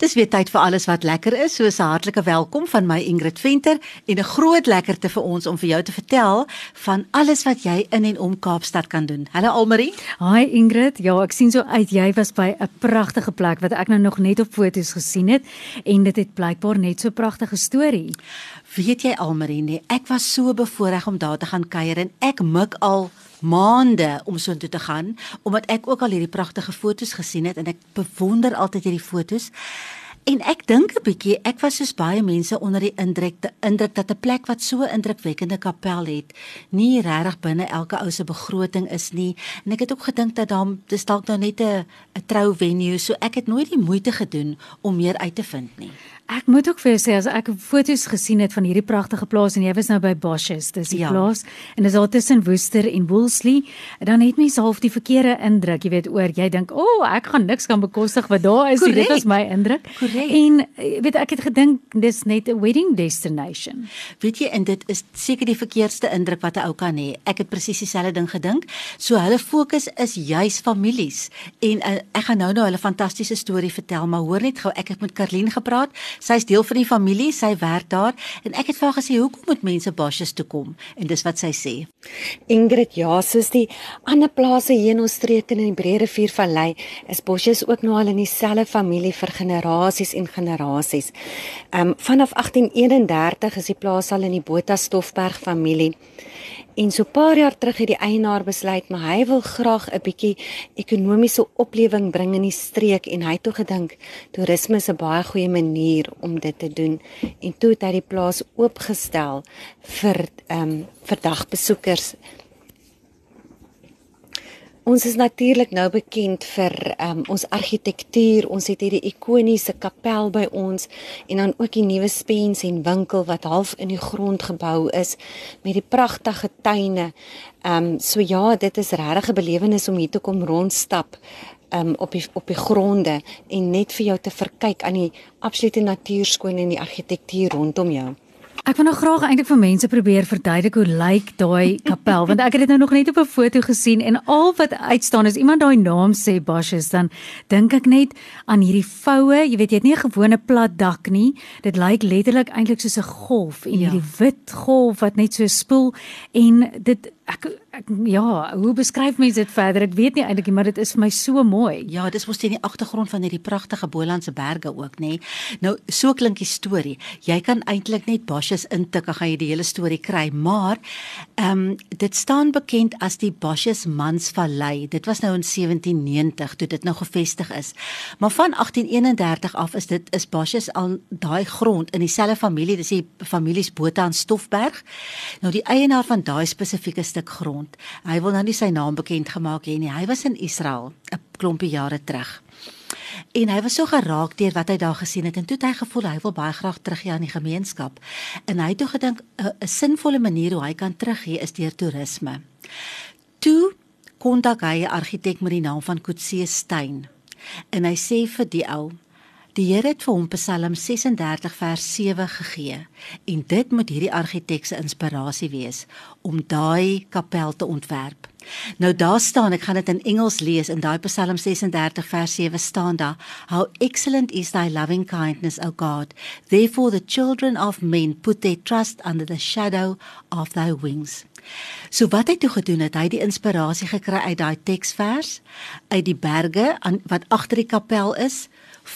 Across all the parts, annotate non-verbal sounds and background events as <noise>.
Dis weer tyd vir alles wat lekker is. So 'n hartlike welkom van my Ingrid Venter en 'n groot lekkerte vir ons om vir jou te vertel van alles wat jy in en om Kaapstad kan doen. Hallo Almarie. Hi Ingrid. Ja, ek sien so uit jy was by 'n pragtige plek wat ek nou nog net op foto's gesien het en dit het blykbaar net so pragtige storie. Weet jy Almarie, nee, ek was so bevoorreg om daar te gaan kuier en ek mik al maande om so intoe te gaan omdat ek ook al hierdie pragtige foto's gesien het en ek bewonder altyd hierdie foto's. En ek dink 'n bietjie, ek was soos baie mense onder die indruk, die indruk dat 'n plek wat so indrukwekkende kapel het, nie regtig binne elke ou se begroting is nie. En ek het ook gedink dat daar dis dalk nou net 'n 'n trou venue, so ek het nooit die moeite gedoen om meer uit te vind nie. Ek moet ook vir jou sê as ek foto's gesien het van hierdie pragtige plaas en jy was nou by Boshes, dis die ja. plaas en dis daar tussen Woester en Woolsley, dan het mens half die verkeerde indruk, jy weet oor jy dink, "O, oh, ek gaan niks kan bekostig wat daar is." Dit was my indruk. Correct. En eh, weet ek het gedink dis net 'n wedding destination. Weet jy, en dit is seker die verkeerdste indruk wat 'n ou kan hê. Ek het presies dieselfde ding gedink. So hulle fokus is juis families en uh, ek gaan nou nou hulle fantastiese storie vertel, maar hoor net gou, ek het met Karlien gepraat. Sy's deel van die familie, sy werk daar en ek het vir haar gesê hoekom moet mense Bosjes toe kom? En dis wat sy sê. Ingrid, ja, soos die ander plase hier in ons streek in die Breë Riviervallei, is Bosjes ook nou al in dieselfde familie vir generasies en generasies. Ehm um, vanaf 1831 is die plaas al in die Botha Stoffberg familie. En so 'n paar jaar terug het die eienaar besluit maar hy wil graag 'n bietjie ekonomiese oplewing bring in die streek en hy het toe gedink toerisme is 'n baie goeie manier om dit te doen en toe het hy die plaas oopgestel vir ehm um, vir dagbesoekers Ons is natuurlik nou bekend vir um, ons argitektuur. Ons het hierdie ikoniese kapel by ons en dan ook die nuwe spens en winkel wat half in die grond gebou is met die pragtige tuine. Ehm um, so ja, dit is regtig 'n belewenis om hier te kom rondstap um, op die op die gronde en net vir jou te verkyk aan die absolute natuurskoon en die argitektuur rondom jou. Ek wil nou graag eintlik vir mense probeer verduidelik hoe lyk daai <laughs> kapel want ek het dit nou nog net op 'n foto gesien en al wat uitstaan is iemand daai naam sê Boshes dan dink ek net aan hierdie voue, jy weet jy het nie 'n gewone plat dak nie. Dit lyk letterlik eintlik soos 'n golf en ja. hierdie wit golf wat net so spoel en dit ek, ek ja, hoe beskryf mense dit verder? Ek weet nie eintlik nie, maar dit is vir my so mooi. Ja, dis mos teen die agtergrond van hierdie pragtige Bolandse berge ook, nê. Nou, so klink die storie. Jy kan eintlik net Bosjes intik, dan gaan jy die hele storie kry, maar ehm um, dit staan bekend as die Bosjes Mansvallei. Dit was nou in 1790 toe dit nou gevestig is. Maar van 1831 af is dit is Bosjes al daai grond in dieselfde familie, dis die families Botha en Stoffberg. Nou die eienaar van daai spesifieke stuk grond. Hy wil nou nie sy naam bekend gemaak hê nie. Hy was in Israel 'n klompie jare terug. En hy was so geraak deur wat hy daar gesien het en toe het hy gevoel hy wil baie graag teruggee aan die gemeenskap. En hy het toe gedink 'n sinvolle manier hoe hy kan teruggee is deur toerisme. Toe kontak hy 'n argitek met die naam van Kutse Steyn. En hy sê vir die ou Die Here het vir hom Psalm 36 vers 7 gegee en dit moet hierdie argitek se inspirasie wees om daai kapel te ontwerp. Nou daar staan, ek gaan dit in Engels lees in daai Psalm 36 vers 7 staan daar: How excellent is thy loving kindness, O God. Therefore the children of men put their trust under the shadow of thy wings. So wat hy toe gedoen het, hy het die inspirasie gekry uit daai teksvers, uit die berge aan wat agter die kapel is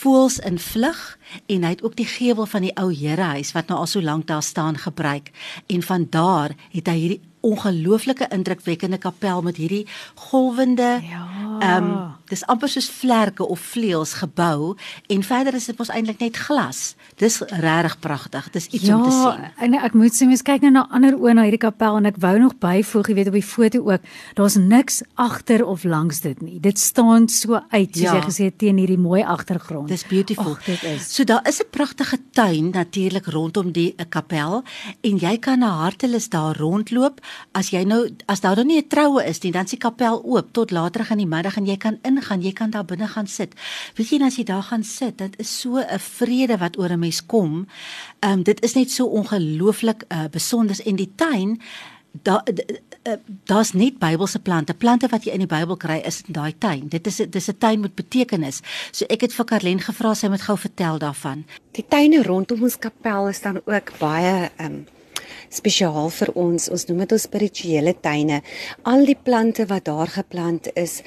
voels in vlug en hy het ook die gevel van die ou Herehuis wat nou al so lank daar staan gebruik en van daar het hy hierdie ongelooflike indrukwekkende kapel met hierdie golwende ja. ehm um, dis amper soos vlerke of vleuels gebou en verder is dit mos eintlik net glas. Dis regtig pragtig. Dis iets ja, om te sien. en ek moet sê mens kyk nou na ander oë na hierdie kapel en ek wou nog byvoeg, jy weet op die foto ook, daar's niks agter of langs dit nie. Dit staan so uit soos Ja. jy gesê het teen hierdie mooi agtergrond. Dis beautiful. Ag, dit is. So daar is 'n pragtige tuin natuurlik rondom die eh, kapel en jy kan na hartelus daar rondloop. As jy nou as daar nou nie 'n troue is nie, dan is die kapel oop tot later in die middag en jy kan ingaan, jy kan daar binne gaan sit. Weet jy as jy daar gaan sit, dit is so 'n vrede wat oor 'n mens kom. Ehm um, dit is net so ongelooflik uh, besonder en die tuin daar uh, daar's net Bybelse plante. Plante wat jy in die Bybel kry is in daai tuin. Dit is dis 'n tuin met betekenis. So ek het vir Karlen gevra sy moet gou vertel daarvan. Die tuine rondom ons kapel is dan ook baie um spesiaal vir ons. Ons noem dit ons spirituele tuine. Al die plante wat daar geplant is,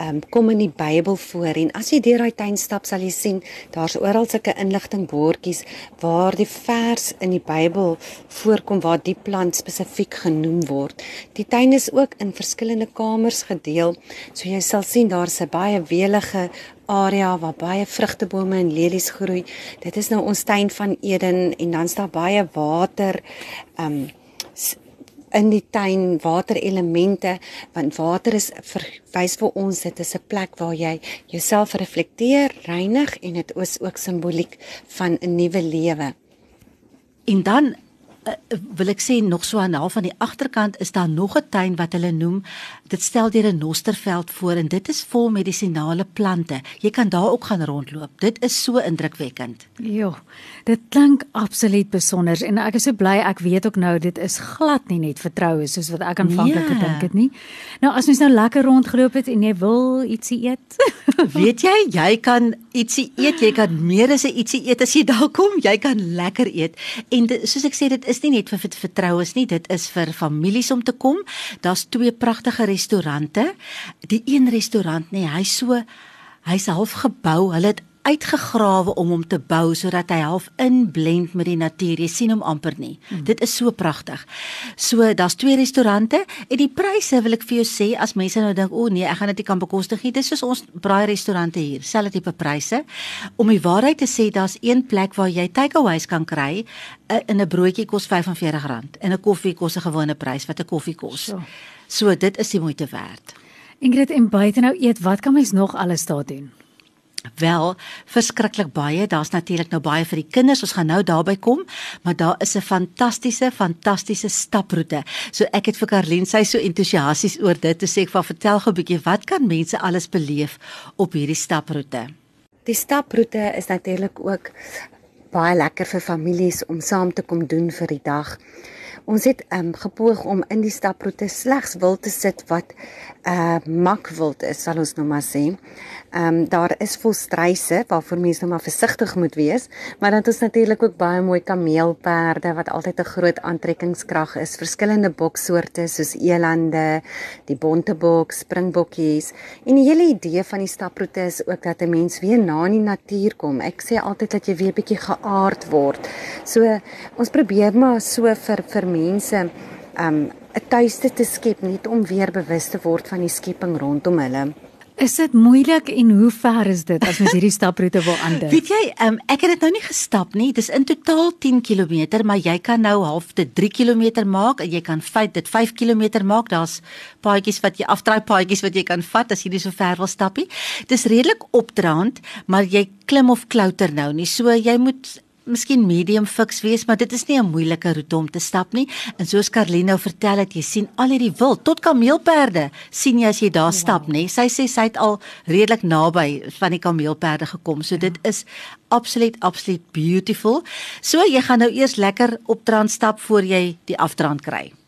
um kom in die Bybel voor en as jy deur daai tuin stap sal jy sien daar's oral sulke inligtingbordjies waar die vers in die Bybel voorkom waar die plant spesifiek genoem word. Die tuin is ook in verskillende kamers gedeel. So jy sal sien daar's 'n baie welige area waar baie vrugtebome en lelies groei. Dit is nou ons tuin van Eden en dan's daar baie water um in die tuin waterelemente want water is verwys vir ons dit is 'n plek waar jy jouself reflekteer, reinig en dit is ook simboliek van 'n nuwe lewe. En dan wil ek sê nog so aan half aan die agterkant is daar nog 'n tuin wat hulle noem dit stel deur 'n nosterveld voor en dit is vol medisinale plante. Jy kan daar ook gaan rondloop. Dit is so indrukwekkend. Jo, dit klink absoluut besonder en ek is so bly ek weet ook nou dit is glad nie net vertroue soos wat ek aanvanklik Nee. gedink het nie. Nou as mens nou lekker rondgeloop het en jy wil ietsie eet. <laughs> Weet jy, jy kan ietsie eet, jy kan meer as 'n ietsie eet as jy daar kom, jy kan lekker eet. En dit, soos ek sê, dit is nie net vir vertroues nie, dit is vir families om te kom. Daar's twee pragtige restaurante. Die een restaurant nee, hy's so hy's half gebou. Hulle het uitgegrawe om hom te bou sodat hy half inblend met die natuur. Jy sien hom amper nie. Mm. Dit is so pragtig. So daar's twee restaurante en die pryse wil ek vir jou sê as mense nou dink o nee, ek gaan dit nie kan bekostig nie. Dis soos ons braai restaurante hier, selfde tipe pryse. Om die waarheid te sê, daar's een plek waar jy takeaways kan kry in 'n broodjie kos R45 en 'n koffie kos 'n gewone prys wat 'n koffie kos. So. So dit is die moeite werd. Ingrid en buite nou eet, wat kan mens nog alles daar doen? Wel, verskriklik baie. Daar's natuurlik nou baie vir die kinders. Ons gaan nou daarby kom, maar daar is 'n fantastiese, fantastiese staproete. So ek het vir Karlien sy so entoesiasties oor dit te sê ek van vertel gou 'n bietjie wat kan mense alles beleef op hierdie staproete. Die staproete is natuurlik ook baie lekker vir families om saam te kom doen vir die dag. Ons het um, gepoog om in die staproete slegs wil te sit wat uh makwild is, sal ons nou maar sê. Ehm um, daar is volstryse waarvoor mense nou maar versigtig moet wees, maar dan het ons natuurlik ook baie mooi kameelperde wat altyd 'n groot aantrekkingskrag is. Verskillende boksoorte soos elande, die bontebok, springbokkies. En die hele idee van die staproete is ook dat 'n mens weer na in die natuur kom. Ek sê altyd dat jy weer bietjie geaard word. So ons probeer maar so vir vir mense um 'n tuiste te skep net om weer bewus te word van die skepping rondom hulle. Is dit moeilik en hoe ver is dit as mens hierdie staproete wil aandink? Weet jy, um, ek het dit nou nie gestap nie. Dis in totaal 10 km, maar jy kan nou half dit 3 km maak en jy kan feit dit 5 km maak. Daar's paadjies wat jy afdraai paadjies wat jy kan vat as jy nie so ver wil stap nie. Dis redelik opdraand, maar jy klim of klouter nou nie. So jy moet miskien medium fiks wees, maar dit is nie 'n moeilike roete om te stap nie. En soos Carlino vertel het, jy sien al hierdie wild tot kameelperde sien jy as jy daar stap, nê? Sy sê sy het al redelik naby van die kameelperde gekom. So dit is absoluut absoluut beautiful. So jy gaan nou eers lekker opdraand stap voor jy die afdraand kry.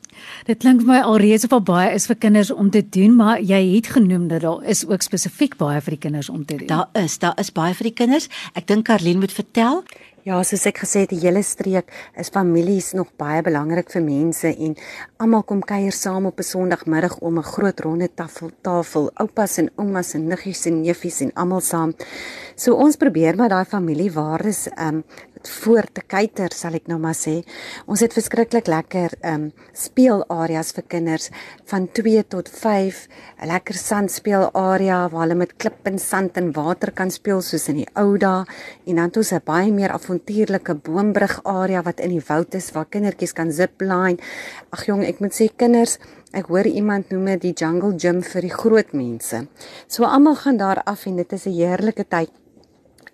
Dit klink vir my alreeds of al baie is vir kinders om te doen, maar jy het genoem dat daar is ook spesifiek baie vir die kinders om te doen. Daar is, daar is baie vir die kinders. Ek dink Carlien moet vertel. Ja, soos ek gesê het, die hele streek is families nog baie belangrik vir mense en almal kom kuier saam op 'n Sondagmiddag om 'n groot ronde tafel tafel, oupas en oumas en niggies en neefies en almal saam. So ons probeer maar daai familiewaardes um voor te kuiter sal ek nou maar sê. Ons het verskriklik lekker ehm um, speelareas vir kinders van 2 tot 5, 'n lekker sandspeelarea waar hulle met klip en sand en water kan speel soos in die ou dae en dan het ons 'n baie meer avontuurlike boombrug area wat in die woud is waar kindertjies kan zipline. Ag jong, ek moet sê kinders Ek hoor iemand noem dit die jungle gym vir die groot mense. So almal gaan daar af en dit is 'n heerlike tyd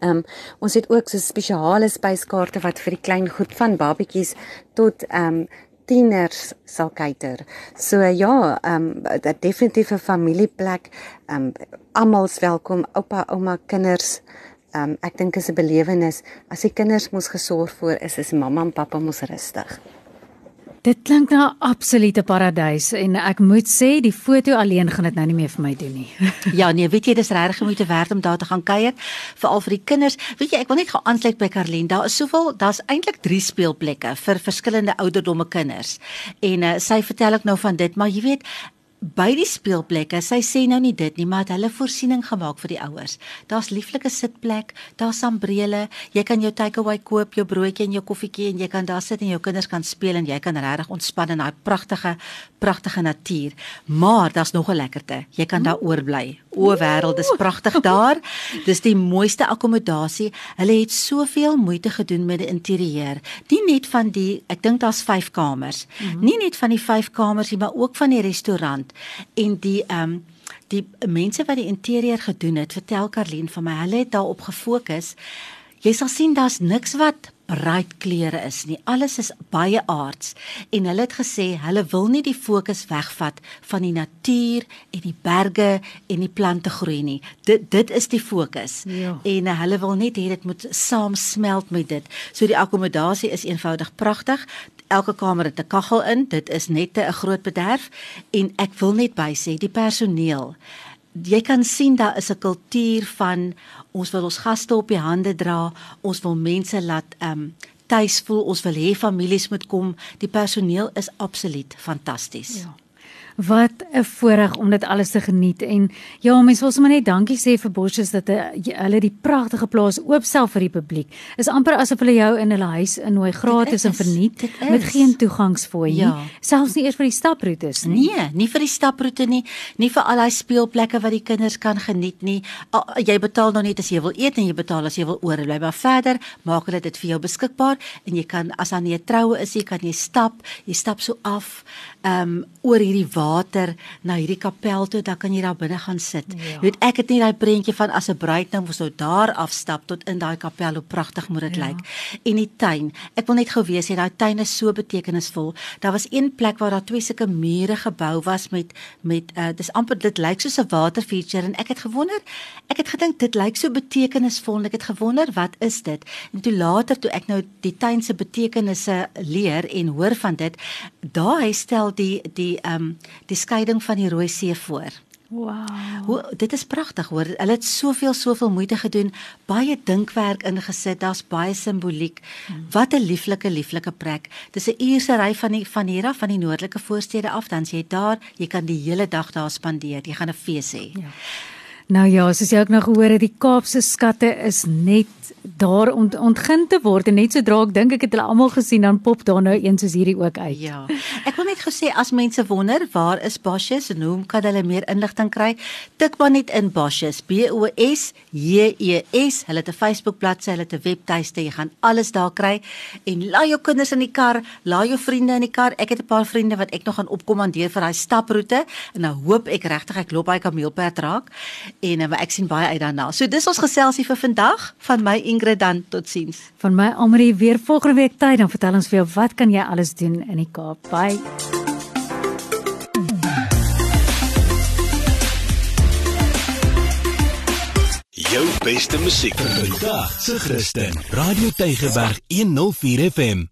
um, ons het ook so spesiale spyskaarte wat vir die klein goed van babetjies tot ehm um, tieners sal kuiter. So ja, ehm um, dit definitief 'n familieplek. Ehm um, almal's welkom, oupa, ouma, kinders. Ehm um, ek dink is 'n belewenis. As die kinders mos gesorg voor is, is mamma en pappa mos rustig. Dit klink na 'n absolute paradys en ek moet sê die foto alleen gaan dit nou nie meer vir my doen nie. <laughs> ja, nee, weet jy, dis regtig moeite werd om daar te gaan kuier, veral vir die kinders. Weet jy, ek wil net gou aansluit by Karlien. Daar is soveel, daar's eintlik 3 speelplekke vir verskillende ouderdomme kinders. En uh, sy vertel ek nou van dit, maar jy weet, by die speelplekke. Sy sê nou nie dit nie, maar het hulle voorsiening gemaak vir die ouers. Daar's lieflike sitplek, daar's sambrele. Jy kan jou takeaway koop, jou broodjie en jou koffietjie en jy kan daar sit en jou kinders kan speel en jy kan regtig ontspan in daai pragtige pragtige natuur. Maar daar's nog 'n lekkerte. Jy kan daar oorbly. O wêreld, dis pragtig daar. Dis die mooiste akkommodasie. Hulle het soveel moeite gedoen met die interieur. Nie net van die, ek dink daar's 5 kamers. Mm -hmm. Nie net van die 5 kamers nie, maar ook van die restaurant en die ehm um, die mense wat die interieur gedoen het, vertel Karlien van my, hulle het daarop gefokus. Jy sal sien daar's niks wat bright kleure is nie. Alles is baie aards en hulle het gesê hulle wil nie die fokus wegvat van die natuur en die berge en die plante groei nie. Dit dit is die fokus. Ja. En uh, hulle wil net hê dit moet saamsmelt met dit. So die akkommodasie is eenvoudig pragtig elke kamer het 'n kaggel in. Dit is net 'n groot bederf en ek wil net by sê die personeel. Jy kan sien daar is 'n kultuur van ons wil ons gaste op die hande dra. Ons wil mense laat ehm um, tuis voel. Ons wil hê families moet kom. Die personeel is absoluut fantasties. Ja. Wat 'n voorreg om dit alles te geniet en ja, mense wil sommer net dankie sê vir Bosjes dat hulle die pragtige plaas oopstel vir die publiek. Is amper asof hulle jou in hulle huis innooi gratis en verniet met geen toegangsfooi nie, ja. selfs nie eers vir die staproetes nie. Nee, nie vir die staproete nie, nie vir al daai speelplekke wat die kinders kan geniet nie. Jy betaal nou net as jy wil eet en jy betaal as jy wil oorbly, maar verder maak hulle dit vir jou beskikbaar en jy kan as aan 'n troue is, jy kan jy stap, jy stap so af ehm um, oor hierdie water na hierdie kapel toe, dan kan jy daar binne gaan sit. Ja. Jy weet ek het nie daai prentjie van as 'n bruid nou moet daar afstap tot in daai kapel hoe pragtig moet dit ja. lyk. En die tuin. Ek wil net gou weet, daai tuin is so betekenisvol. Daar was een plek waar daar twee sulke mure gebou was met met uh, dis amper dit lyk soos 'n water feature en ek het gewonder, ek het gedink dit lyk so betekenisvol. Ek het gewonder wat is dit? En toe later toe ek nou die tuin se betekenisse leer en hoor van dit, daar hy stel die die ehm um, die skeiding van die Rooi See voor. Wow. Hoe dit is pragtig hoor. Hulle het soveel soveel moeite gedoen, baie dinkwerk ingesit. Daar's baie simboliek. Hmm. Wat 'n lieflike lieflike plek. Dis 'n uur se ry van die van hier af van die noordelike voorstede af, dan jy daar, jy kan die hele dag daar spandeer. Jy gaan 'n fees hê. Ja. Nou ja, soos jy ook gehoor het, die Kaapse skatte is net daar ont, ontgin te word en net sodra ek dink ek het hulle almal gesien dan pop daar nou een soos hierdie ook uit. Ja. Ek wil net gesê as mense wonder waar is Bosjes en hoe kan hulle meer inligting kry? Tik maar net in Bosjes, B O S J E S. Hulle het 'n Facebook bladsy, hulle het 'n webtuiste, jy gaan alles daar kry en laai jou kinders in die kar, laai jou vriende in die kar. Ek het 'n paar vriende wat ek nog gaan opkommandeer vir daai staproete en nou hoop ek regtig ek loop daai kameelpad raak en uh, ek sien baie uit daarna. So dis ons geselsie vir vandag van my Ingrid dan totsiens. Van my Almarie weer volgende week tyd dan vertel ons vir jou wat kan jy alles doen in die Kaap. Bye. Jou beste musiek vir die dag. Se Christen. Radio Tygerberg 104 FM.